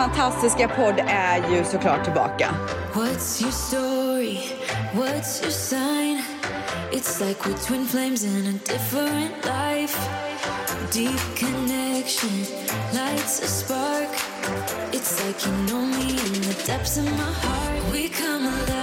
Fantastiska podd är ju såklart tillbaka. What's your story? What's your sign? It's like we're twin flames in a different life. Deep connection lights a spark. It's like you know me in the depths of my heart. We come alive.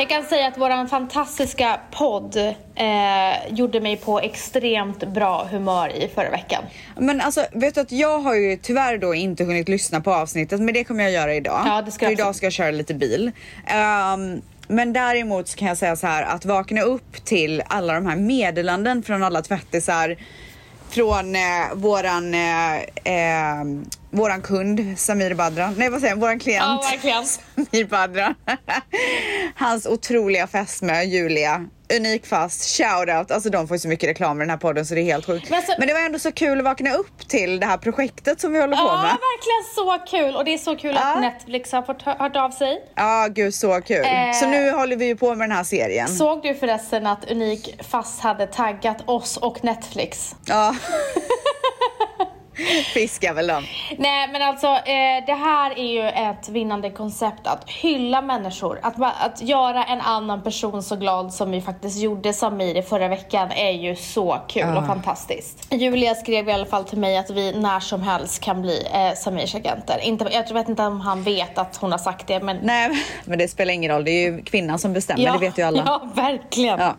Jag kan säga att vår fantastiska podd eh, gjorde mig på extremt bra humör i förra veckan. Men alltså, vet du att jag har ju tyvärr då inte hunnit lyssna på avsnittet, men det kommer jag göra idag. Ja, det ska För idag ska jag köra lite bil. Ehm, men däremot så kan jag säga så här att vakna upp till alla de här meddelanden från alla tvättisar från eh, våran, eh, eh, våran kund Samir Badra, nej vad säger jag, våran klient. Ja, verkligen. Samir Badra. Hans otroliga fästmö Julia. Unik fast, shoutout. Alltså de får ju så mycket reklam i den här podden så det är helt sjukt. Men Men, alltså- det var ändå så kul att vakna upp till det här projektet som vi håller på Ja, med. verkligen så kul. Och det är så kul Ja. att Netflix har fått hö- hört av sig. Ja, gud så kul. Eh. Så nu håller vi ju på med den här serien. Såg du förresten att Unik fast hade taggat oss och Netflix? Ja. Fiskar väl dem. Nej men alltså eh, det här är ju ett vinnande koncept att hylla människor. Att, att göra en annan person så glad som vi faktiskt gjorde Samir i förra veckan är ju så kul och fantastiskt. Julia skrev i alla fall till mig att vi när som helst kan bli eh, Samirs agenter. Inte, jag vet inte om han vet att hon har sagt det men Nej, men det spelar ingen roll. Det är ju kvinnan som bestämmer, det vet ju alla. Ja, verkligen. Ja.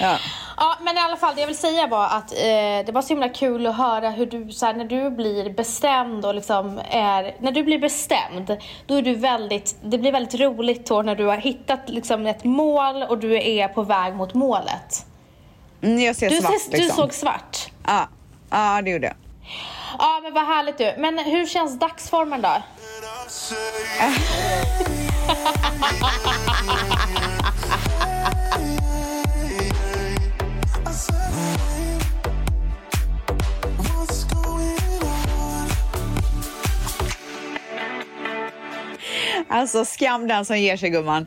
Ja. Ja, men i alla fall det jag vill säga var att eh, det var så himla kul att höra hur du, så här, när du blir bestämd och liksom är, när du blir bestämd, då är du väldigt, det blir väldigt roligt då när du har hittat liksom ett mål och du är på väg mot målet. Mm, jag ser Du, svart ses- du liksom. såg svart. Ja. ja, det gjorde jag. Ja, men vad härligt du. Men hur känns dagsformen då? Alltså skam den som ger sig gumman.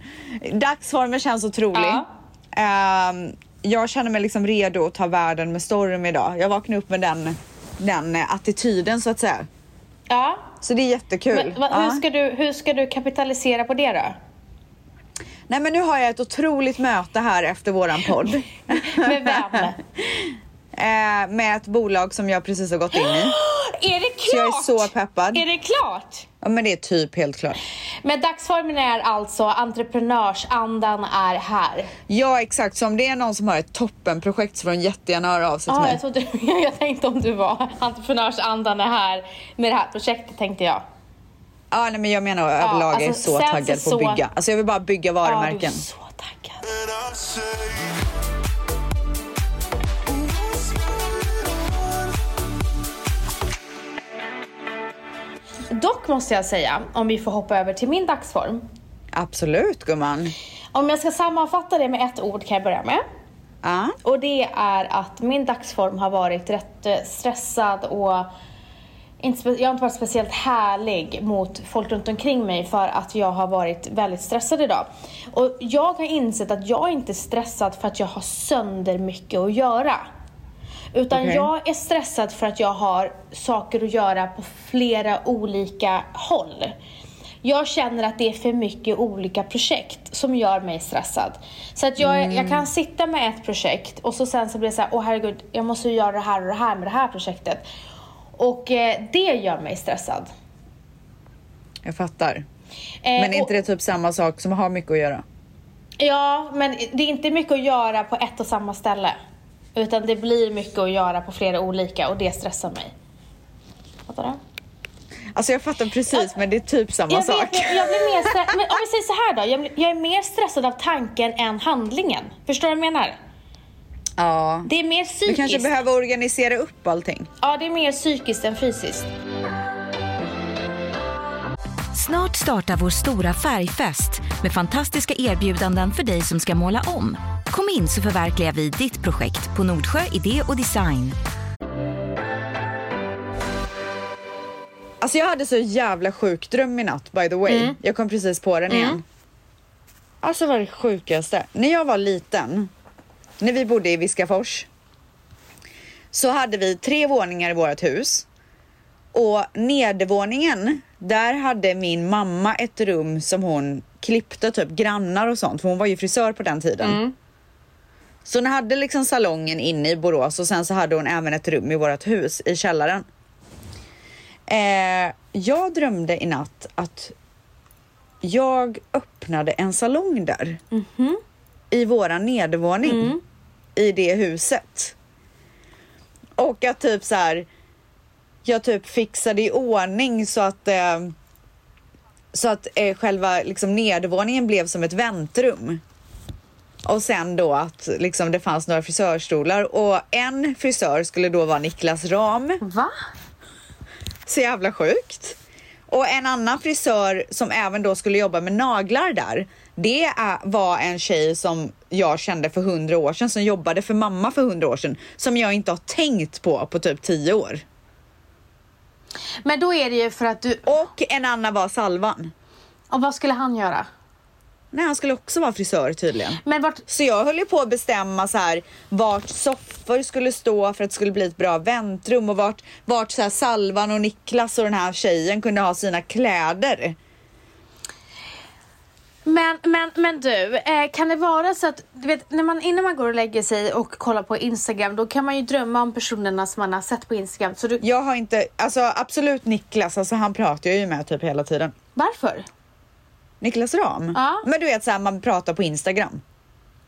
Dagsformen känns otrolig. Ja. Ehm, jag känner mig liksom redo att ta världen med storm idag. Jag vaknade upp med den, den attityden så att säga. Ja. Så det är jättekul. Men, vad- Ja. hur, ska du, hur ska du kapitalisera på det då? Nej men nu har jag ett otroligt möte här efter våran podd. Med vem? Eh, med ett bolag som jag precis har gått in i. Är det klart? Så jag är så peppad. Är det klart? Ja men det är typ helt klart. Men dagsformen är alltså entreprenörsandan är här. Ja exakt, så om det är någon som har ett toppenprojekt så får de jättegärna höra av sig till Ja, mig. jag, trodde, jag tänkte om du var entreprenörsandan är här med det här projektet tänkte jag. Ja nej men jag menar överlag, jag är alltså, så taggad på så- att bygga. Alltså jag vill bara bygga Ja, varumärken. du är så taggad. Dock måste jag säga, om vi får hoppa över till min dagsform. Absolut gumman. Om jag ska sammanfatta det med ett ord kan jag börja med. Ja. Och det är att min dagsform har varit rätt eh, stressad och inte jag har inte varit speciellt härlig mot folk runt omkring mig för att jag har varit väldigt stressad idag. Och jag har insett att jag är inte stressad för att jag har sönder mycket att göra. Utan Okej. jag är stressad för att jag har saker att göra på flera olika håll. Jag känner att det är för mycket olika projekt som gör mig stressad. Så att jag, jag kan sitta med ett projekt och så sen så blir det så här, åh herregud, jag måste göra det här och det här med det här projektet. Och eh, det gör mig stressad. Jag fattar. Eh, Men är och- inte det typ samma sak som att ha mycket att göra? Ja, men det är inte mycket att göra på ett och samma ställe. Utan det blir mycket att göra på flera olika och det stressar mig. Fattar du? Alltså jag fattar precis men det är typ samma Jag, sak. vet, jag blir mer stre- men om vi säger så här då. Jag, blir- jag är mer stressad av tanken än handlingen. Förstår du vad jag menar? Ja. Det är mer Du psykiskt. kanske behöver organisera upp allting. Ja, det är mer psykiskt än fysiskt. Snart startar vår stora färgfest med fantastiska erbjudanden för dig som ska måla om. Kom in så förverkligar vi ditt projekt på Nordsjö Idé och Design. Alltså jag hade så jävla sjuk dröm i natt by the way. Mm. Jag kom precis på den igen. Alltså vad det sjukaste. När jag var liten, när vi bodde i Viskafors, så hade vi tre våningar i vårt hus. Och nedervåningen, där hade min mamma ett rum som hon klippte typ grannar och sånt, för hon var ju frisör på den tiden. Så hon hade liksom salongen inne i Borås och sen så hade hon även ett rum i vårt hus i källaren. Eh, jag drömde i natt att jag öppnade en salong där. I våran nedervåning. I det huset. Och att typ så här. Jag typ fixade i ordning så att eh, så att eh, själva liksom nedervåningen blev som ett väntrum. Och sen då att liksom det fanns några frisörstolar och en frisör skulle då vara Niklas Ram. Va? Så jävla sjukt. Och en annan frisör som även då skulle jobba med naglar där. Det var en tjej som jag kände för hundra år sedan som jobbade för mamma för hundra år sedan. Som jag inte har tänkt på på typ tio år. Men då är det ju för att du... Och en annan var Salvan. Och vad skulle han göra? Nej, han skulle också vara frisör tydligen. Men vart... Så jag höll ju på att bestämma så här vart soffor skulle stå för att det skulle bli ett bra väntrum och vart, vart så här Salvan och Niklas och den här tjejen kunde ha sina kläder. Men, men, men du, eh, kan det vara så att, du vet, när man, innan man går och lägger sig och kollar på Instagram, då kan man ju drömma om personerna som man har sett på Instagram. Så du, Jag har inte, alltså absolut Niklas, alltså han pratar jag ju med typ hela tiden. varför? Niklas Ram? Ja. Men du vet såhär man pratar på Instagram.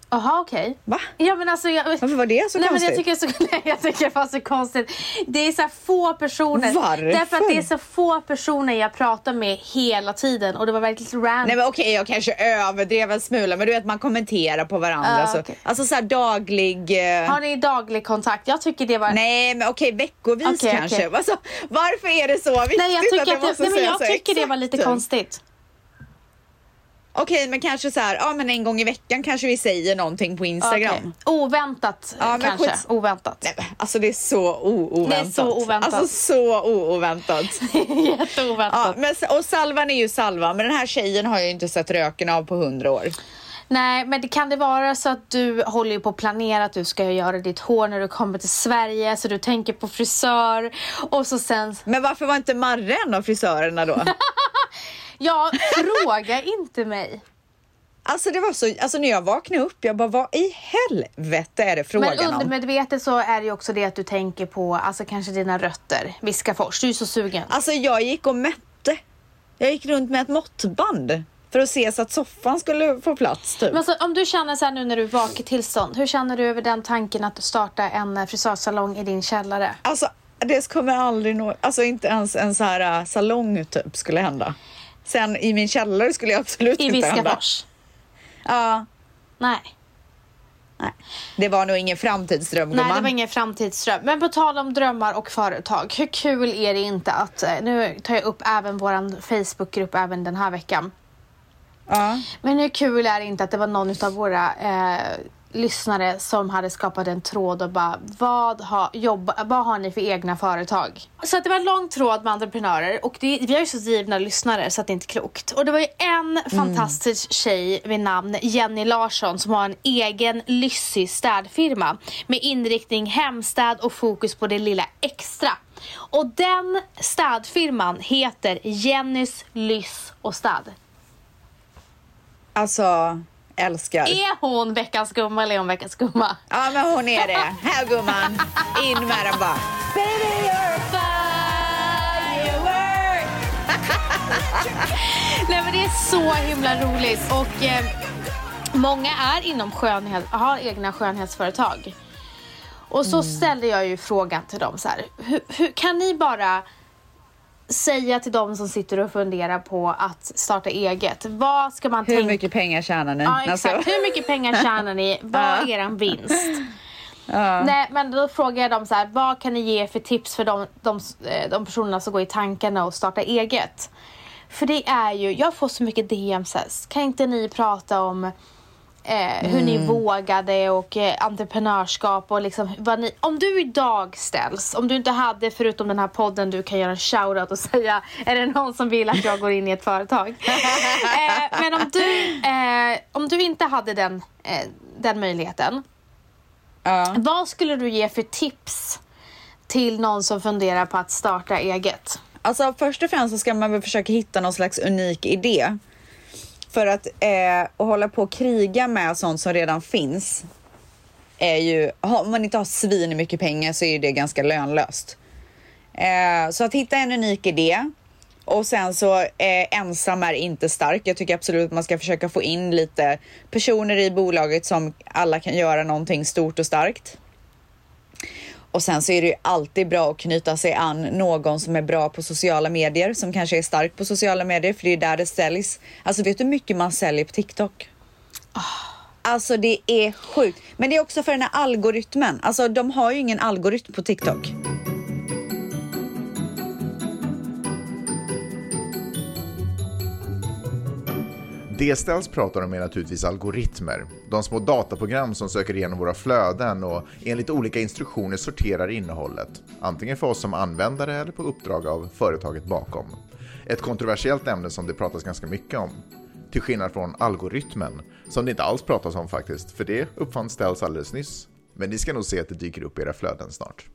Jaha, okej. Va? Ja men alltså jag... Varför var det så Nej, men konstigt? jag, tycker så, nej, jag tycker det var så konstigt. Det är så få personer. Varför? Därför att det är så få personer jag pratar med hela tiden och det var väldigt random. Nej men okej jag kanske överdrev en smula men du vet man kommenterar på varandra. Ja, så, okej. Alltså såhär daglig... eh, Har ni daglig kontakt? Jag tycker det var... Nej men okej veckovis kanske. Alltså, varför är det så viktigt Nej, jag tycker, att jag att det, måste nej, men jag så tycker det exakt var lite konstigt. Okej men kanske så här, ja men en gång i veckan kanske vi säger någonting på Instagram. Okej. Oväntat Ja, kanske. skits- Oväntat. Nej, alltså det är så o-oväntat. Det är så oväntat. Alltså så o-oväntat. Jätteoväntat. ja, men, och Salvan är ju Salvan, men den här tjejen har jag ju inte sett röken av på hundra år. Nej, men det, kan det vara så att du håller på att planera att du ska göra ditt hår när du kommer till Sverige, så du tänker på frisör och så sen... Men varför var inte Marre en av frisörerna då? Ja, fråga inte mig. alltså det var så, alltså när jag vaknade upp, jag bara vad i helvete är det frågan Men om? undermedvetet så är det ju också det att du tänker på, alltså kanske dina rötter, Viskafors. Du är så sugen. Alltså jag gick och mätte. Jag gick runt med ett måttband för att se så att soffan skulle få plats typ. Men alltså, om du känner så här nu när du är vaket tillstånd, hur känner du över den tanken att starta en eh, frisörsalong i din källare? Alltså det kommer aldrig nå, alltså inte ens en så här äh, salong typ skulle hända. Sen i min källare skulle jag absolut I inte hända. Viskafors? Ja, Nej. nej. Det var nog ingen framtidsdröm Nej, det gumman. var ingen framtidsdröm. Men på tal om drömmar och företag. Hur kul är det inte att, eh, nu tar jag upp även våran Facebookgrupp även den här veckan. Ja. Men hur kul är det inte att det var någon av våra eh, lyssnare som hade skapat en tråd och bara vad har, jobba, vad har ni för egna företag? Så att det var en lång tråd med entreprenörer och det, vi har ju så drivna lyssnare så att det är inte klokt. Och det var ju en fantastisk tjej vid namn Jenny Larsson som har en egen lyssig städfirma med inriktning hemstäd och fokus på det lilla extra. Och den städfirman heter Jennys Lyss och Städ. Alltså, älskar. Är hon veckans gumma eller är hon veckans gumma? Ja men hon är det. Här gumman, in med den bara. Baby you're a firework. Nej men det är så himla roligt och eh, många är inom skönhet, har egna skönhetsföretag. Och så ställde jag ju frågan till dem så här, hur, hur kan ni bara säga till dem som sitter och funderar på att starta eget, vad ska man Hur tänka mycket pengar tjänar ni? Ja Alltså, exakt, hur mycket pengar tjänar ni? Vad är eran vinst? ja. Nej men då frågar jag dem så här, vad kan ni ge för tips för de, de, eh, de personerna som går i tankarna och startar eget? För det är ju, jag får så mycket DMs. Kan inte ni prata om eh, hur ni vågade och eh, entreprenörskap och liksom vad ni, om du idag ställs, om du inte hade förutom den här podden du kan göra en shoutout och säga är det någon som vill att jag går in i ett företag? eh, men om du, eh, om du inte hade den, eh, den möjligheten, Ja. vad skulle du ge för tips till någon som funderar på att starta eget? Alltså först och främst så ska man väl försöka hitta någon slags unik idé. För att eh, att hålla på och kriga med sånt som redan finns är ju, om man inte har svin mycket pengar så är det ganska lönlöst. Eh, så att hitta en unik idé och sen så eh, ensam är inte stark. Jag tycker absolut att man ska försöka få in lite personer i bolaget som alla kan göra någonting stort och starkt. Och sen så är det ju alltid bra att knyta sig an någon som är bra på sociala medier, som kanske är stark på sociala medier, för det är där det säljs. Alltså vet du hur mycket man säljer på TikTok? Alltså det är sjukt. Men det är också för den här algoritmen. Alltså de har ju ingen algoritm på TikTok. Det Ställs pratar om är naturligtvis algoritmer. De små dataprogram som söker igenom våra flöden och enligt olika instruktioner sorterar innehållet. Antingen för oss som användare eller på uppdrag av företaget bakom. Ett kontroversiellt ämne som det pratas ganska mycket om. Till skillnad från algoritmen, som det inte alls pratas om faktiskt, för det uppfann Ställs alldeles nyss. Men ni ska nog se att det dyker upp i era flöden snart.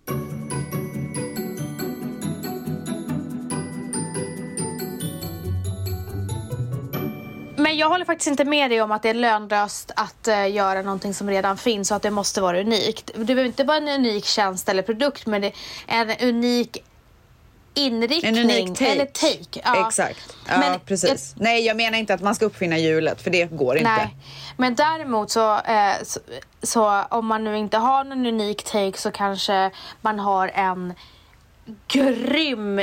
Men jag håller faktiskt inte med dig om att det är lönlöst att eh, göra någonting som redan finns och att det måste vara unikt. Det behöver inte vara en unik tjänst eller produkt men det är en unik inriktning En unik take. eller take. Ja. Exakt. Ja, Men precis. Nej, jag menar inte att man ska uppfinna hjulet, för det går inte. Nej, men däremot så, eh, så, så om man nu inte har någon unik take så kanske man har en grym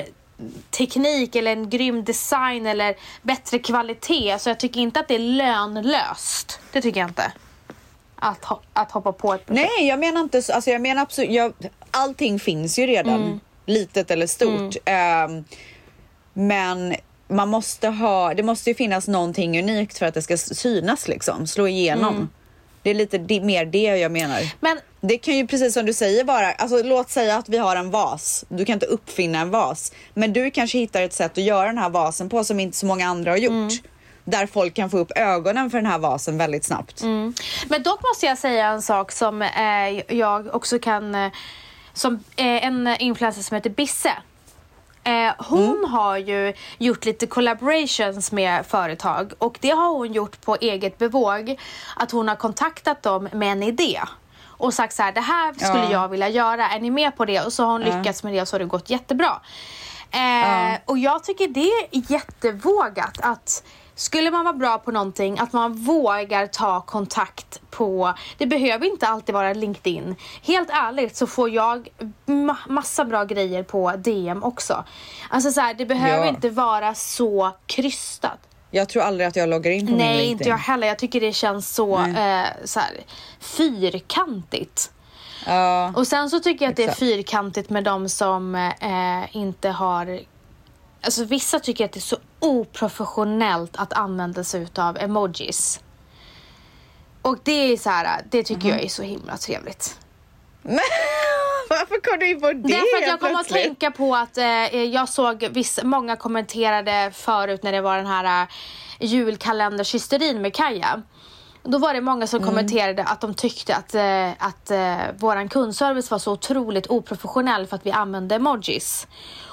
teknik eller en grym design eller bättre kvalitet. Så jag tycker inte att det är lönlöst. Det tycker jag inte. Att, ho- att hoppa på ett projekt. Nej, jag menar inte så. Alltså, jag menar absolut, jag, allting finns ju redan, Mm. litet eller stort. Ehm, men man måste ha, det måste ju finnas någonting unikt för att det ska synas liksom, slå igenom. Mm. Det är lite mer det jag menar. Men Det kan ju precis som du säger vara, alltså låt säga att vi har en vas. Du kan inte uppfinna en vas. Men du kanske hittar ett sätt att göra den här vasen på som inte så många andra har gjort. Mm. Där folk kan få upp ögonen för den här vasen väldigt snabbt. Men dock måste jag säga en sak som eh, jag också kan... Eh, som eh, en influencer som heter Bisse. Eh, hon har ju gjort lite collaborations med företag och det har hon gjort på eget bevåg. Att hon har kontaktat dem med en idé och sagt så här, det här skulle Ja. jag vilja göra, är ni med på det? Och så har hon lyckats med det och så har det gått jättebra. Eh, Och jag tycker det är jättevågat att skulle man vara bra på någonting, att man vågar ta kontakt på, det behöver inte alltid vara LinkedIn. Helt ärligt så får jag ma- massa bra grejer på DM också. Alltså så här, det behöver Ja. inte vara så krystat. Jag tror aldrig att jag loggar in på min Nej, LinkedIn. inte jag heller. Jag tycker det känns så, eh, så här, fyrkantigt. Ja. Och sen så tycker jag att det är Exakt. fyrkantigt med de som eh, inte har... Alltså vissa tycker att det är så oprofessionellt att använda sig utav emojis. Och det är så här, det tycker Mhm. jag är så himla trevligt. Varför kom du in på det Därför att jag kommer att tänka på att eh, jag såg viss, många kommenterade förut när det var den här eh, julkalendershysterin med Kaja. Då var det många som kommenterade att de tyckte att, eh, att eh, våran kundservice var så otroligt oprofessionell för att vi använde emojis.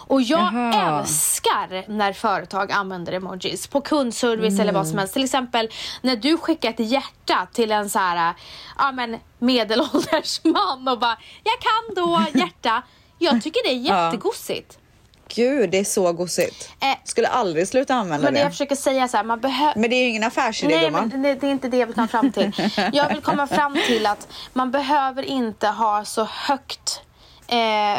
Och jag Jaha. älskar när företag använder emojis på kundservice eller vad som helst. Till exempel när du skickar ett hjärta till en så här, ja men medelålders man och bara jag kan då hjärta. Jag tycker det är jättegosigt. Gud, det är så gosigt. Eh, Skulle aldrig sluta använda Men det det. jag försöker säga så här, man behöver Men det är ju ingen affärsidé Nej, gumman. men det, det är inte det jag vill komma fram till. Jag vill komma fram till att man behöver inte ha så högt Eh,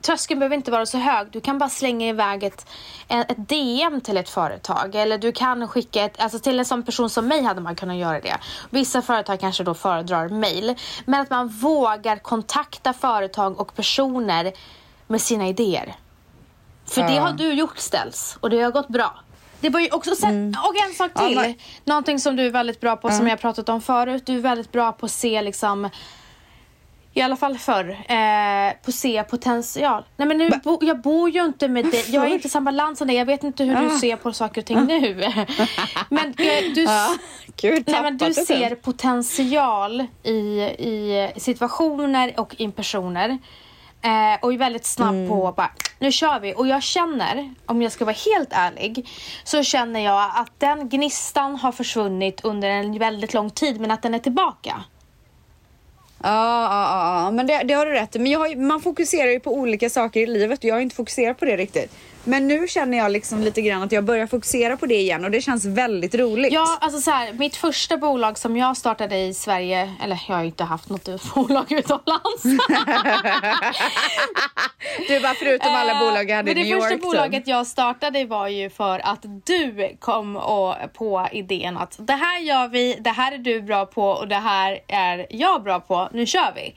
tröskeln behöver inte vara så hög. Du kan bara slänga iväg ett, ett DM till ett företag. Eller du kan skicka ett, alltså till en sån person som mig hade man kunnat göra det. Vissa företag kanske då föredrar mail. Men att man vågar kontakta företag och personer med sina idéer. För det Ja. har du gjort ställs och det har gått bra. Det var ju också sen, Och en sak Ja, till. men- Någonting som du är väldigt bra på, som jag pratat om förut. Du är väldigt bra på att se liksom i alla fall förr, eh, på se potential. Nej men nu bo, jag bor ju inte med dig, jag är inte i samma land som dig, jag vet inte hur du ser på saker och ting nu. men eh, du, Ja, Gud, nej, men du ser potential i, i situationer och i personer. Eh, och är väldigt snabb Mm. på bara, nu kör vi. Och jag känner, om jag ska vara helt ärlig, så känner jag att den gnistan har försvunnit under en väldigt lång tid, men att den är tillbaka. Ja, ja, ja, men det, det har du rätt i. Men jag har, man fokuserar ju på olika saker i livet och jag har inte fokuserat på det riktigt. Men nu känner jag liksom lite grann att jag börjar fokusera på det igen och det känns väldigt roligt. Ja, alltså så här, mitt första bolag som jag startade i Sverige, eller jag har ju inte haft något bolag utomlands. Du bara förutom alla Eh, bolag jag hade i men New det första York. bolaget jag startade var ju för att du kom och, på idén att det här gör vi, det här är du bra på och det här är jag bra på, nu kör vi.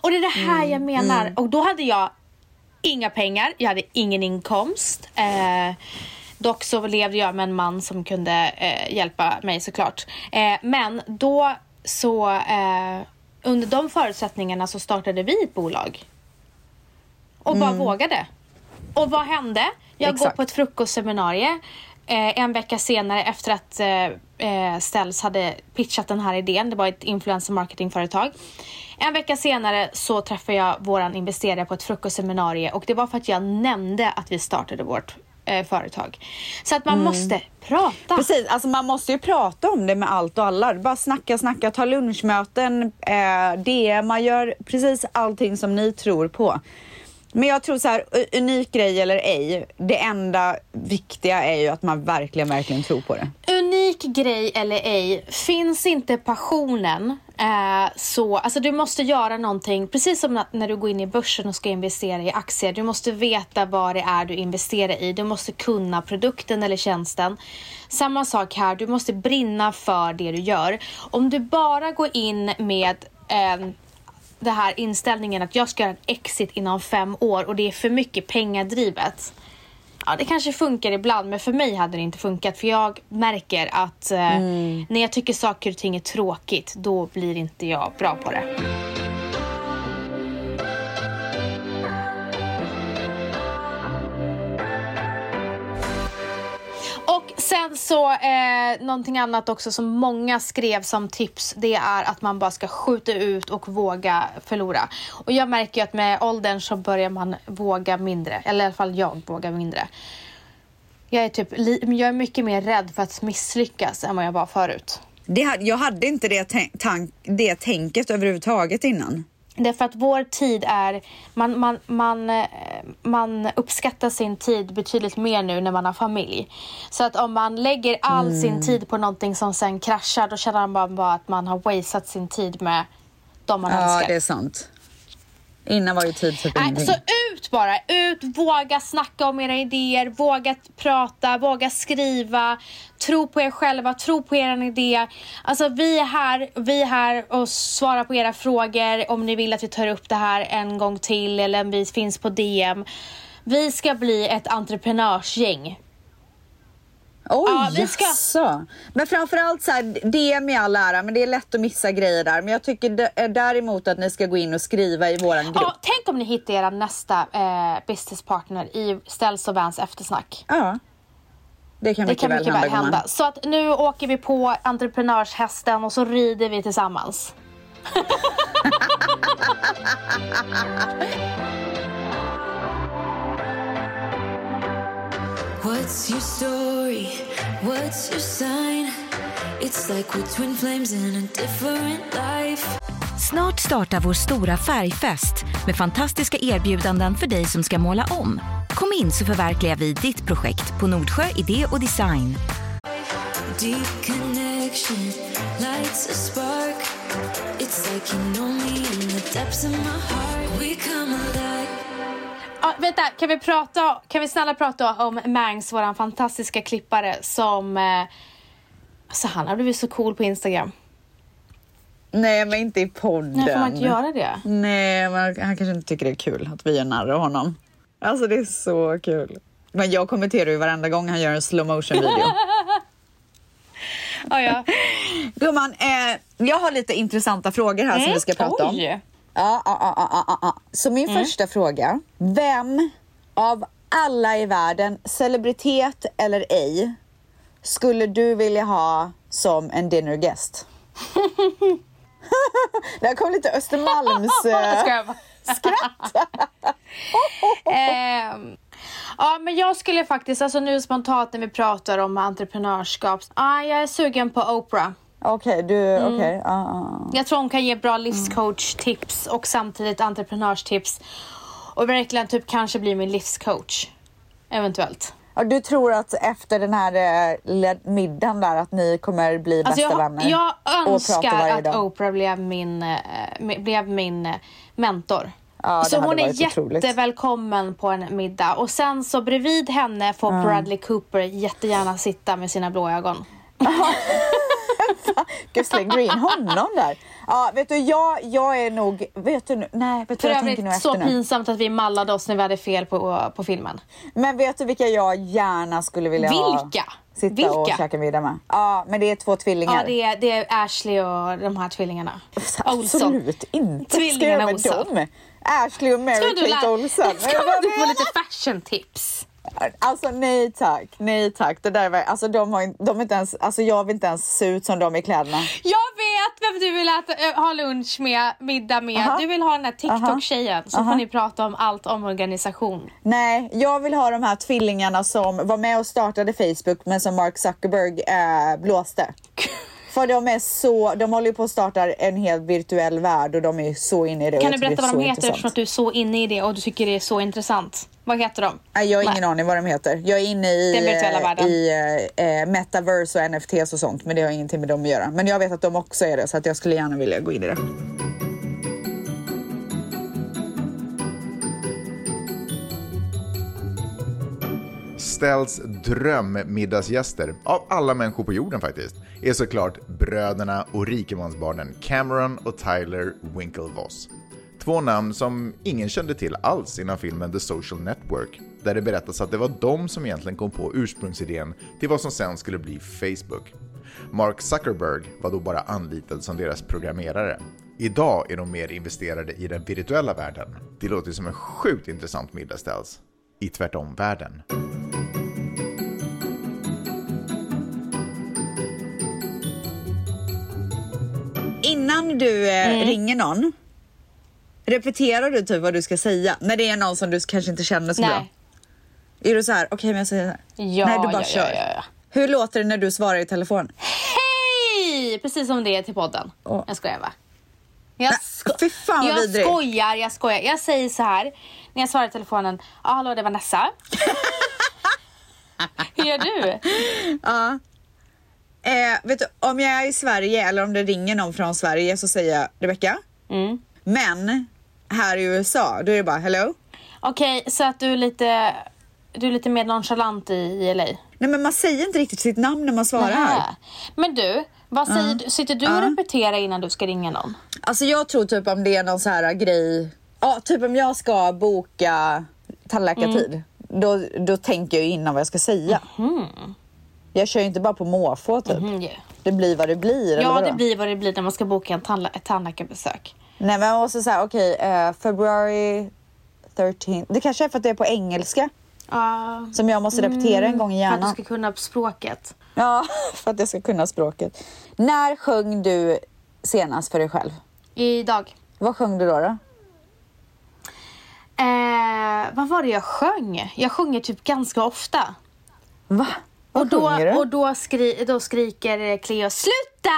Och det är det här Mm, jag menar. Och då hade jag inga pengar, jag hade ingen inkomst. Eh, dock så levde jag med en man som kunde eh, hjälpa mig såklart. Eh, men då så, eh, under de förutsättningarna så startade vi ett bolag. Och bara vågade. Och vad hände? Jag går Exakt. på ett frukostseminarium eh, en vecka senare efter att eh, Ställs hade pitchat den här idén. Det var ett influencer marketingföretag. En vecka senare så träffade jag våran investerare på ett frukostseminarium och det var för att jag nämnde att vi startade vårt eh, företag. Så att man måste prata. Precis, alltså man måste ju prata om det med allt och alla. Bara snacka, snacka, ta lunchmöten, eh, DM, man gör precis allting som ni tror på. Men jag tror så här, unik grej eller ej, det enda viktiga är ju att man verkligen, verkligen tror på det. Unik grej eller ej, finns inte passionen eh, så, alltså du måste göra någonting, precis som när du går in i börsen och ska investera i aktier, du måste veta vad det är du investerar i, du måste kunna produkten eller tjänsten. Samma sak här, du måste brinna för det du gör. Om du bara går in med eh, det här inställningen att jag ska göra en exit inom fem år och det är för mycket pengadrivet. Ja, det kanske funkar ibland, men för mig hade det inte funkat. För jag märker att eh, när jag tycker saker och ting är tråkigt, då blir inte jag bra på det. Sen så, eh, någonting annat också som många skrev som tips, det är att man bara ska skjuta ut och våga förlora. Och jag märker ju att med åldern så börjar man våga mindre, eller i alla fall jag vågar mindre. Jag är, typ, jag är mycket mer rädd för att misslyckas än vad jag var förut. det jag hade inte det, tän- tank, det tänket överhuvudtaget innan. Därför att vår tid är... Man, man, man, eh, man uppskattar sin tid betydligt mer nu när man har familj. Så att om man lägger all sin tid på någonting som sen kraschar då känner man bara att man har wasted sin tid med de man Ja, älskar. det är sant. Innan var ju tid typ ingenting. så ut bara! Ut, våga snacka om era idéer, våga prata, våga skriva. Tro på er själva, tro på er idé. Alltså vi är här, vi är här och svarar på era frågor om ni vill att vi tar upp det här en gång till eller om vi finns på DM. Vi ska bli ett entreprenörsgäng. Oj, Ja, vi ska- jaså. Men framförallt så här, DM i all ära, men det är lätt att missa grejer där. Men jag tycker eh, däremot att ni ska gå in och skriva i våran grupp. Ja, tänk om ni hittar era nästa eh, businesspartner i Ställs och Vans eftersnack. Ja. Det kan Det mycket kan väl mycket hända. väl hända. gumman. Så att nu åker vi på entreprenörshästen och så rider vi tillsammans. What's your story? What's your sign? It's like we're twin flames in a different life. Snart startar vår stora färgfest med fantastiska erbjudanden för dig som ska måla om. Kom in så förverkligar vi ditt projekt på Nordsjö Idé och Design. Deep connection lights a spark. It's like you know me in the depths of my heart. We come alive. Ja, vänta, kan vi, prata, kan vi snälla prata om Mangs, våran fantastiska klippare som... Eh, alltså han har blivit så cool på Instagram. Nej, men inte i podden. Nej, får man inte göra det? Nej, men han kanske inte tycker det är kul att vi gör narr av honom. Alltså det är så kul. Men jag kommenterar ju varenda gång han gör en slow motion video. Ja, ja. Gumman, eh, jag har lite intressanta frågor här som vi ska prata om. Oj. Ja, ja, ja, ja, ja. Så min första fråga. Vem av alla i världen, celebritet eller ej, skulle du vilja ha som en dinner guest? det här kom lite Östermalms eh, skratt. Ehm, ja, men jag skulle faktiskt, alltså nu spontant när vi pratar om entreprenörskap, ah, jag är sugen på Oprah. Okej, du, okej. ja, ja, ja. Jag tror hon kan ge bra livscoach-tips och samtidigt entreprenörstips. Och verkligen typ kanske bli min livscoach. Eventuellt. Ja, du tror att efter den här eh, middagen där att ni kommer bli Alltså bästa jag, vänner? jag önskar att dag? Oprah blev min, eh, blev min eh, mentor. Ja, så hade hon är otroligt. jättevälkommen på en middag. Och sen så bredvid henne får Bradley Cooper jättegärna sitta med sina blå ögon. Gud, släng du in honom där? Ja, vet du, jag, jag är nog... Vet du? Nej, vet du För jag tänker så efter nu? pinsamt att vi mallade oss när vi hade fel på, på filmen. Men vet du vilka jag gärna skulle vilja ha? Vilka? Sitta och Vilka? käka middag med. Ja, men det är två tvillingar. Ja, det är, det är Ashley och de här tvillingarna. Olsson. Absolut inte. Ska jag Tvillingarna Olsson. dem? Ashley och Mary Ska du, Kate lä- Olsen. Ska du få lite fashion tips? Alltså nej tack, nej tack. Det där var, alltså, de har, de inte ens, alltså, jag vill inte ens se ut som de i kläderna. Jag vet vem du vill äta, äh, ha lunch med, middag med. Aha. Du vill ha den här TikTok-tjejen. Så får ni prata om allt om organisation. Nej, jag vill ha de här tvillingarna som var med och startade Facebook men som Mark Zuckerberg eh, blåste. För de är så, de håller på att starta en helt virtuell värld och de är så inne i det. Kan du berätta vad de heter eftersom intressant. att du är så inne i det och du tycker det är så intressant? Vad heter de? Nej, jag har ingen Nej. aning vad de heter. Jag är inne i, Den virtuella eh, världen. i eh, eh, metaverse och NFTs och sånt men det har ingenting med dem att göra. Men jag vet att de också är det så att jag skulle gärna vilja gå in i det. Estelles drömmiddagsgäster, av alla människor på jorden faktiskt, är såklart bröderna och rikemansbarnen Cameron och Tyler Winklevoss. Två namn som ingen kände till alls innan filmen The Social Network, där det berättas att det var de som egentligen kom på ursprungsidén till vad som sen skulle bli Facebook. Mark Zuckerberg var då bara anlitad som deras programmerare. Idag är de mer investerade i den virtuella världen. Det låter som en sjukt intressant middag ställs. I tvärtom-världen. Innan du eh, ringer någon, repeterar du typ vad du ska säga? När det är någon som du kanske inte känner så bra? Nej. Är du så här, okej men jag säger här. Ja, Nej, du bara ja, kör. ja, ja. Hur låter det när du svarar i telefon? Hej! Precis som det är till podden. Åh. Jag skojar va? Jag, Nej, sko- fy fan jag skojar, jag skojar. Jag säger så här när jag svarar i telefonen. Ja, hallå det är Vanessa. Hur gör du? Ja. Eh, vet du, om jag är i Sverige eller om det ringer någon från Sverige så säger jag Rebecca. Mm. Men här i USA, då är det bara hello. Okej, så att du är lite, du är lite mer nonchalant i, i LA? Nej men man säger inte riktigt sitt namn när man svarar här. Nähä. Men du, vad säger du? Sitter du och repeterar innan du ska ringa någon? Alltså jag tror typ om det är någon så här grej. Ja, typ om jag ska boka tandläkartid. Då, då tänker jag innan vad jag ska säga. Jag kör ju inte bara på måfå typ. Mm, yeah. Det blir vad det blir. Ja, det blir vad det blir när man ska boka en tandla- ett tandläkarbesök. Nej men man måste säga okej, eh, februari 13. Det kanske är för att det är på engelska. Ja, Som jag måste repetera en gång i för att du hjärnan. ska kunna språket. Ja, för att jag ska kunna språket. När sjöng du senast för dig själv? Idag. Vad sjöng du då? då? Eh, vad var det jag sjöng? Jag sjunger typ ganska ofta. Va? Och då, och då, skri, då skriker Cleo SLUTA!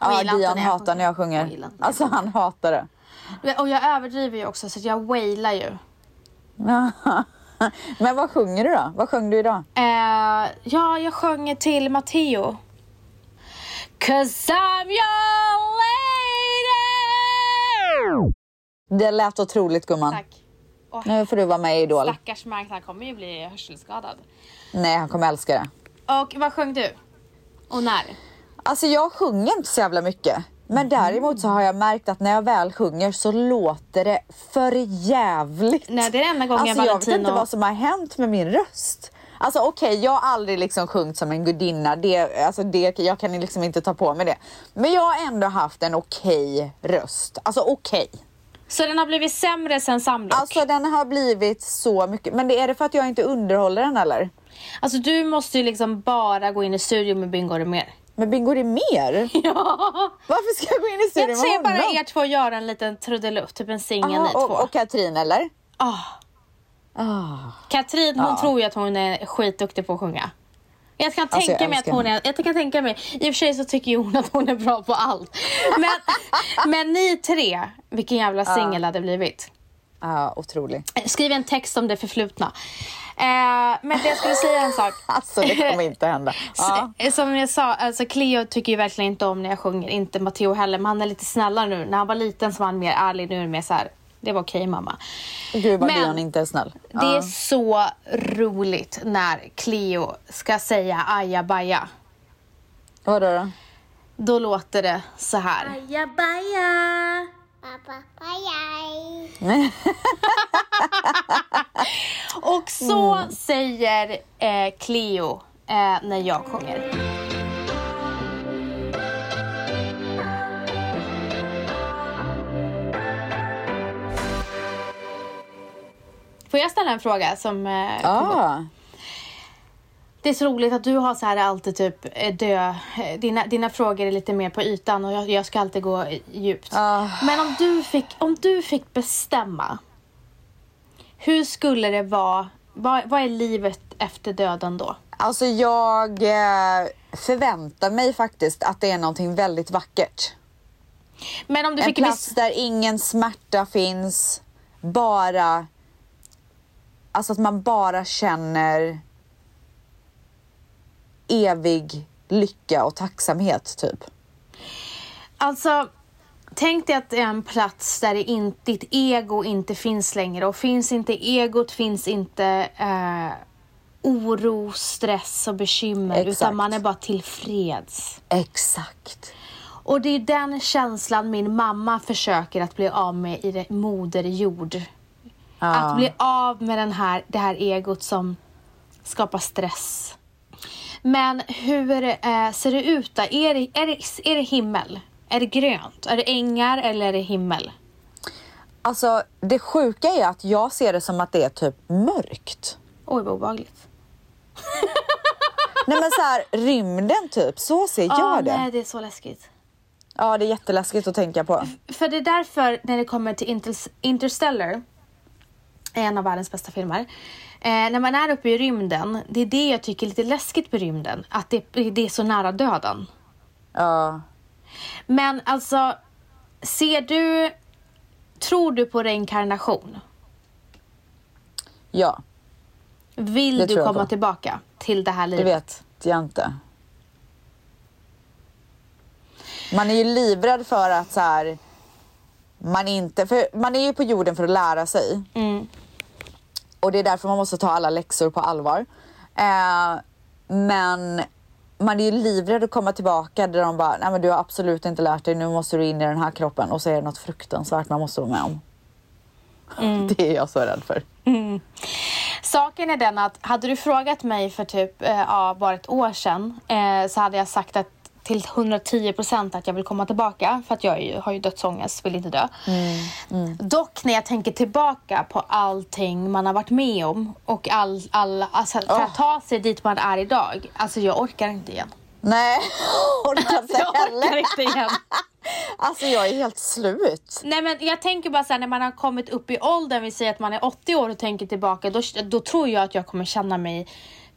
Jag ja, inte Dion när hatar när jag Jag sjunger. inte. Alltså han hatar det. Och jag överdriver ju också så jag wailar ju. Men vad sjunger du då? Vad sjöng du idag? Eh, ja, jag sjöng till Matteo. Cause I'm your lady! Det lät otroligt gumman. Tack. Åh, Nu får du vara med i Idol. stackars Mark, han kommer ju bli hörselskadad. Nej, han kommer älska det. Och vad sjöng du? Och när? Alltså jag sjunger inte så jävla mycket. Men däremot så har jag märkt att när jag väl sjunger så låter det för jävligt. Nej, det är enda gången alltså, jag vet Valentino- inte vad som har hänt med min röst. Alltså okej, jag har aldrig liksom sjungit som en gudinna. Det, alltså, det, jag kan liksom inte ta på mig det. Men jag har ändå haft en okej röst. Alltså okej. Så den har blivit sämre sen Samlock? Alltså den har blivit så mycket. Men det är det för att jag inte underhåller den eller? Alltså du måste ju liksom bara gå in i studion med Bingo mer. Men Bingo är mer? Ja! Varför ska jag gå in i studion Jag med ser bara honom? er två göra en liten trudelutt, typ en singel ni två. och, och Katrin eller? Ah. Ah. Katrin hon tror ju att hon är skitduktig på att sjunga. Jag kan Alltså, tänka jag mig att hon är, jag kan tänka mig, i och för sig så tycker ju hon att hon är bra på allt. Men, men ni tre, vilken jävla singel det hade blivit. Ja, otrolig. Skriv en text om det förflutna. Eh, men det jag skulle säga en sak. Alltså det kommer inte hända. Ja. Som jag sa, alltså Cleo tycker ju verkligen inte om när jag sjunger. Inte Matteo heller, men han är lite snällare nu. När han var liten så var han mer ärlig. Nu är det mer så här, det var okej mamma. Gud vad Men- Dion inte är snäll. Det är så roligt när Cleo ska säga ajabaja. Vadå då? Då låter det så här. Ajabaja. Och så säger eh, Cleo eh, när jag sjunger. Får jag ställa en fråga som eh, upp? Ja. Det är så roligt att du har så här alltid typ eh, dö. eh, Dina, dina frågor är lite mer på ytan och jag, jag ska alltid gå djupt. Ah. Men om du, fick, om du fick bestämma. Hur skulle det vara? Vad, vad är livet efter döden då? Alltså jag eh, förväntar mig faktiskt att det är någonting väldigt vackert. Men om du En fick plats bes- där ingen smärta finns. Bara... Alltså att man bara känner evig lycka och tacksamhet typ. Alltså, tänk dig att det är en plats där det in, ditt ego inte finns längre. Och finns inte egot finns inte eh, oro, stress och bekymmer. Exakt. Utan man är bara tillfreds. Exakt. Och det är den känslan min mamma försöker att bli av med i moder jord. Att bli av med den här, det här egot som skapar stress. Men hur eh, ser det ut då? Är det, är, det, är det himmel? Är det grönt? Är det ängar eller är det himmel? Alltså det sjuka är att jag ser det som att det är typ mörkt. Oj, vad obehagligt. Nej men så här, rymden typ, så ser jag Ah, det. Nej, det är så läskigt. Ja det är jätteläskigt att tänka på. För det är därför när det kommer till Inter- Interstellar, en av världens bästa filmer. Eh, när man är uppe i rymden, det är det jag tycker är lite läskigt med rymden. Att det, det är så nära döden. Ja. Men alltså, ser du, tror du på reinkarnation? Ja, Vill Det du komma tillbaka till det här det livet? vet jag inte. Man är ju livrädd för att så här, man inte, för man är ju på jorden för att lära sig. Mm. Och det är därför man måste ta alla läxor på allvar. Eh, men man är ju livrädd att komma tillbaka där de bara, nej men du har absolut inte lärt dig, nu måste du in i den här kroppen och så är det något fruktansvärt man måste vara med om. Mm. Det är jag så rädd för. Saken är den att hade du frågat mig för typ eh, ja, bara ett år sedan eh, så hade jag sagt att till 110 procent att jag vill komma tillbaka för att jag ju, har ju dödsångest, vill inte dö. Dock när jag tänker tillbaka på allting man har varit med om och all, all, alltså, för att ta sig dit man är idag. Alltså jag orkar inte igen. Nej, orkar inte Jag orkar inte igen. Alltså jag är helt slut. Nej men jag tänker bara såhär när man har kommit upp i åldern, vi säger att man är 80 år och tänker tillbaka, då, då tror jag att jag kommer känna mig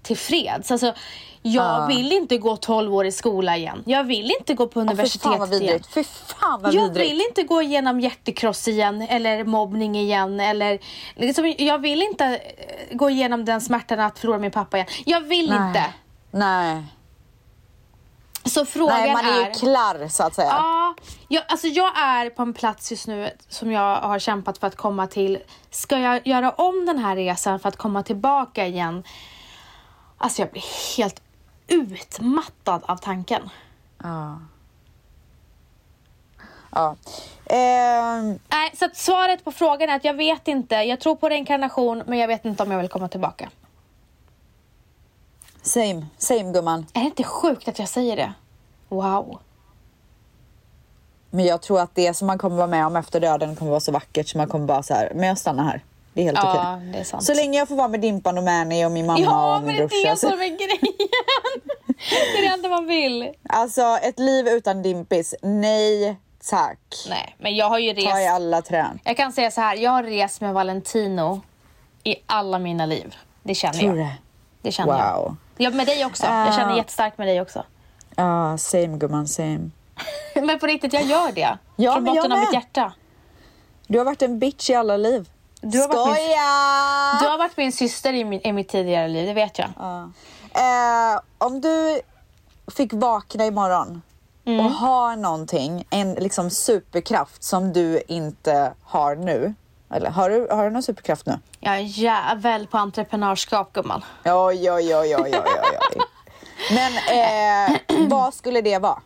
tillfreds. Alltså, jag vill inte gå 12 år i skola igen. Jag vill inte gå på Åh, Fy universitet fan vad igen. Fy fan vad Jag vidrigt. vill inte gå igenom hjärtekross igen eller mobbning igen eller liksom, jag vill inte eh, gå igenom den smärtan att förlora min pappa igen. Jag vill Nej. inte. Nej. Så frågan Nej, man är ju är klar så att säga. Ja, jag, alltså jag är på en plats just nu som jag har kämpat för att komma till. Ska jag göra om den här resan för att komma tillbaka igen? Alltså jag blir helt utmattad av tanken. Ja. Ja. Ehm, Nej, så svaret på frågan är att jag vet inte. Jag tror på reinkarnation, men jag vet inte om jag vill komma tillbaka. same, same gumman. Är det inte sjukt att jag säger det? Wow. Men jag tror att det som man kommer vara med om efter döden kommer vara så vackert så man kommer bara så här, men jag stannar här. Det är helt Ja, okej. det är sant. Så länge jag får vara med Dimpan och Mani och min mamma Ja, och men min det är brorsa. det så- som är grejen. det är det enda man vill. Alltså ett liv utan Dimpis, nej tack. Nej, men jag har ju Ta i rest. alla trän. Jag kan säga så här, jag har rest med Valentino i alla mina liv. Det känner Tror jag. det? Det känner jag. Wow. Ja, med dig också. Jag känner Ah. jättestarkt med dig också. Ja, same gumman, same. Men på riktigt, jag gör det. Ja, Från men jag botten av mitt hjärta. Du har varit en bitch i alla liv. Du har varit min- Skoja! Du har varit min syster i, min, i mitt tidigare liv, det vet jag. Eh, om du fick vakna imorgon Mm. och ha någonting, en liksom superkraft som du inte har nu. Eller har du, har du någon superkraft nu? Jag är jävel på entreprenörskap, gumman. Oj, oj, oj, oj, oj. oj. Men eh, vad skulle det vara?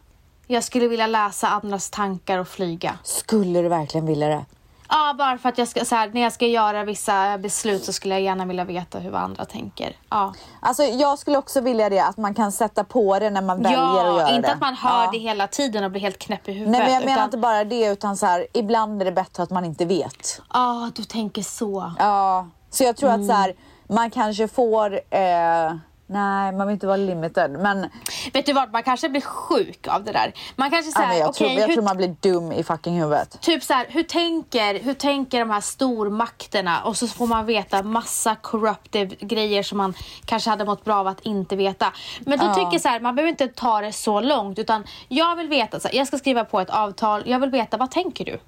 Jag skulle vilja läsa andras tankar och flyga. Skulle du verkligen vilja det? Ja, bara för att jag ska, så här, när jag ska göra vissa beslut så skulle jag gärna vilja veta hur andra tänker. Ja, Alltså jag skulle också vilja det, att man kan sätta på det när man väljer att ja göra inte det. att man hör Ja. det hela tiden och blir helt knäpp i huvudet. Nej men jag menar utan, inte bara det utan så här, ibland är det bättre att man inte vet. Ja, du tänker så. Ja, så jag tror att så Mm. här, man kanske får, eh, nej man vill inte vara limited men, Vet du vad, man kanske blir sjuk av det där. Man kanske ja, säger, jag, okej, tror, jag hur, tror man blir dum i fucking huvudet. typ så här, hur tänker, hur tänker de här stormakterna? Och så får man veta massa corruptive grejer som man kanske hade mått bra av att inte veta. Men då Ja. tycker jag så här, man behöver inte ta det så långt utan jag vill veta, så här, jag ska skriva på ett avtal, jag vill veta vad tänker du?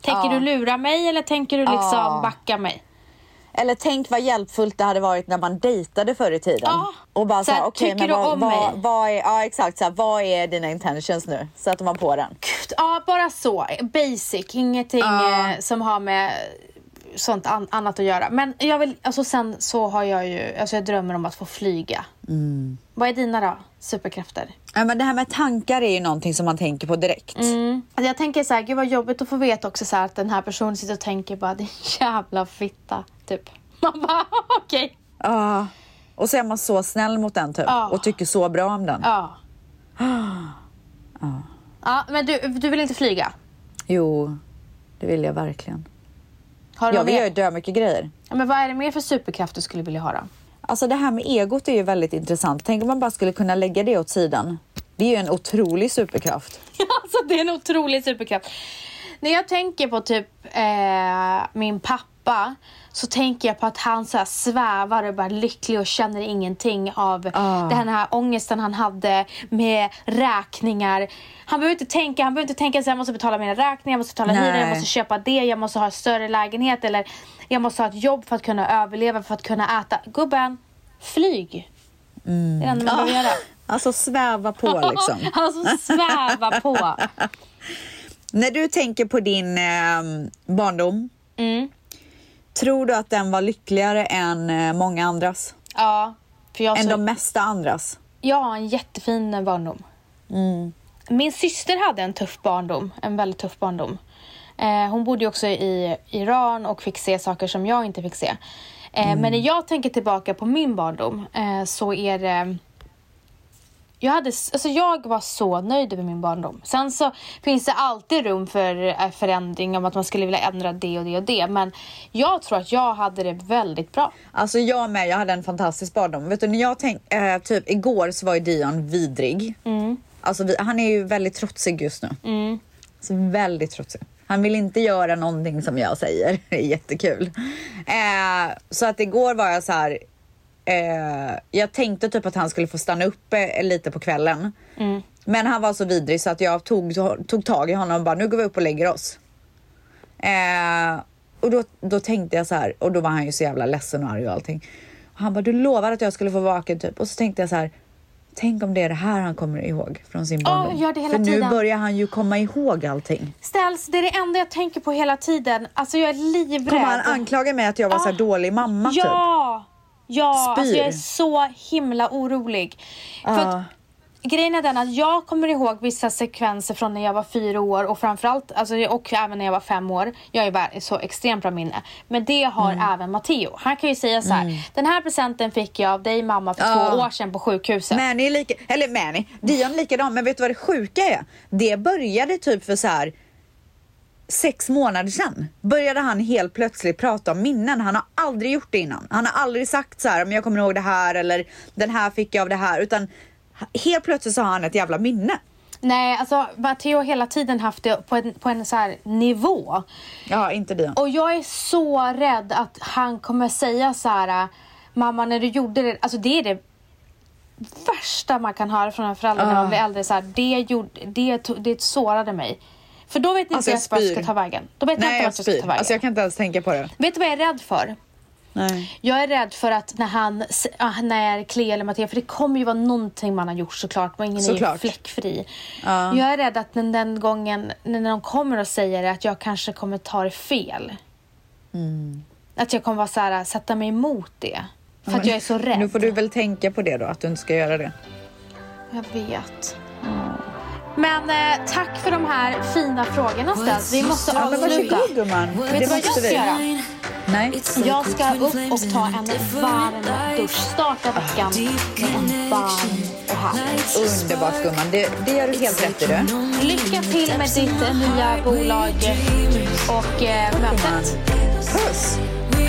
Tänker Ja. du lura mig eller tänker du liksom Ja. backa mig? Eller tänk vad hjälpfullt det hade varit när man dejtade förr i tiden. Ja. Och bara Så här, såhär, okej tycker men vad, vad, vad är, ja exakt så här, vad är dina intentions nu? Sätter man på den. Gud, Ja, bara så. Basic, ingenting Ja. eh, som har med sånt an- annat att göra. Men jag vill, alltså sen så har jag ju, alltså jag drömmer om att få flyga. Mm. Vad är dina då? Superkrafter? Ja, men det här med tankar är ju någonting som man tänker på direkt. Mm. Alltså jag tänker så här, gud vad jobbigt att få veta också så här att den här personen sitter och tänker bara din jävla fitta, typ. Man bara okej. Ja. Och så är man så snäll mot den typ Ja. och tycker så bra om den. Ja. Ja, men du, du vill inte flyga? Jo, det vill jag verkligen. Har du Jag vill göra dö mycket grejer. Ja, men vad är det mer för superkraft du skulle vilja ha då? Alltså det här med egot är ju väldigt intressant. Tänk om man bara skulle kunna lägga det åt sidan. Det är ju en otrolig superkraft. alltså det är en otrolig superkraft. När jag tänker på typ eh, min pappa så tänker jag på att han så här svävar och bara lycklig och känner ingenting av Ah. den här ångesten han hade med räkningar. Han behöver inte tänka, han behöver inte tänka att jag måste betala mina räkningar, jag måste betala hyran, jag måste köpa det, jag måste ha en större lägenhet eller jag måste ha ett jobb för att kunna överleva, för att kunna äta. Gubben, flyg! Det är det enda man behöver göra. Alltså sväva på liksom. Alltså sväva på. När du tänker på din eh, barndom, Mm. Tror du att den var lyckligare än eh, många andras? Ja, för jag, Än så, de mesta andras? har en jättefin eh, barndom. Min syster hade en tuff barndom, en väldigt tuff barndom. Eh, hon bodde också i Iran och fick se saker som jag inte fick se. Eh, Men när jag tänker tillbaka på min barndom eh, så är det jag, hade, alltså jag var så nöjd över min barndom. Sen så finns det alltid rum för eh, förändring om att man skulle vilja ändra det och det och det. Men jag tror att jag hade det väldigt bra. Alltså jag med, jag hade en fantastisk barndom. Vet du, när jag tänk, eh, typ igår så var ju Dion vidrig. Alltså vi, han är ju väldigt trotsig just nu. Så väldigt trotsig. Han vill inte göra någonting som jag säger. Det är jättekul. Eh, så att igår var jag så här. Eh, jag tänkte typ att han skulle få stanna uppe lite på kvällen. Men han var så vidrig så att jag tog, tog tag i honom och bara nu går vi upp och lägger oss. Eh, och då, då tänkte jag så här, och då var han ju så jävla ledsen och arg och allting. Och han bara, du lovade att jag skulle få vaken typ. Och så tänkte jag så här, tänk om det är det här han kommer ihåg från sin barndom. gör det hela För nu tiden. börjar han ju komma ihåg allting. Ställs, det är det enda jag tänker på hela tiden. Alltså jag är livrädd. Kommer han anklaga mig att jag var så här Ah, dålig mamma typ? Ja! Ja, Spyr. alltså jag är så himla orolig. För Ja. att grejen är den att jag kommer ihåg vissa sekvenser från när jag var fyra år och framförallt, alltså, och även när jag var fem år. Jag är bara så extremt bra minne. Men det har Mm. även Matteo. Han kan ju säga så här, den här presenten fick jag av dig mamma för Ja. två år sedan på sjukhuset. Manny är lika, eller Manny, Dion likadan, men vet du vad det sjuka är? Det började typ för så här sex månader sedan började han helt plötsligt prata om minnen. Han har aldrig gjort det innan. Han har aldrig sagt så här, om jag kommer ihåg det här eller den här fick jag av det här, utan helt plötsligt så har han ett jävla minne. Nej, alltså Matteo har hela tiden haft det på en, på en så här nivå. Ja, inte Dion. Och jag är så rädd att han kommer säga så här, mamma när du gjorde det, alltså det är det värsta man kan höra från en förälder när man blir äldre. Så här, det, gjorde, det, det sårade mig. För då vet inte Alltså, jag jag vart jag ska ta vägen. Då vet jag Nej, inte jag vart jag ska ta vägen. Alltså jag kan inte ens tänka på det. Vet du vad jag är rädd för? Nej. Jag är rädd för att när han, ah, när Clea eller Matteo, för det kommer ju vara någonting man har gjort såklart, men ingen är ju Såklart. fläckfri. Jag är rädd att den, den gången när de kommer och säger det, att jag kanske kommer ta det fel. Mm. Att jag kommer vara så här, sätta mig emot det. För att jag är så rädd. Nu får du väl tänka på det då, att du inte ska göra det. Jag vet. Men eh, tack för de här fina frågorna ställs. Vi måste Ja, avsluta. varsågod gumman. Vet Det du vad jag måste ska vi. göra? Nej. Jag ska upp och ta en varm dusch. Starta veckan med en varm och härlig. Underbart gumman. Det, det gör du helt rätt i du. Lycka till med ditt nya bolag och eh, mötet. Puss! We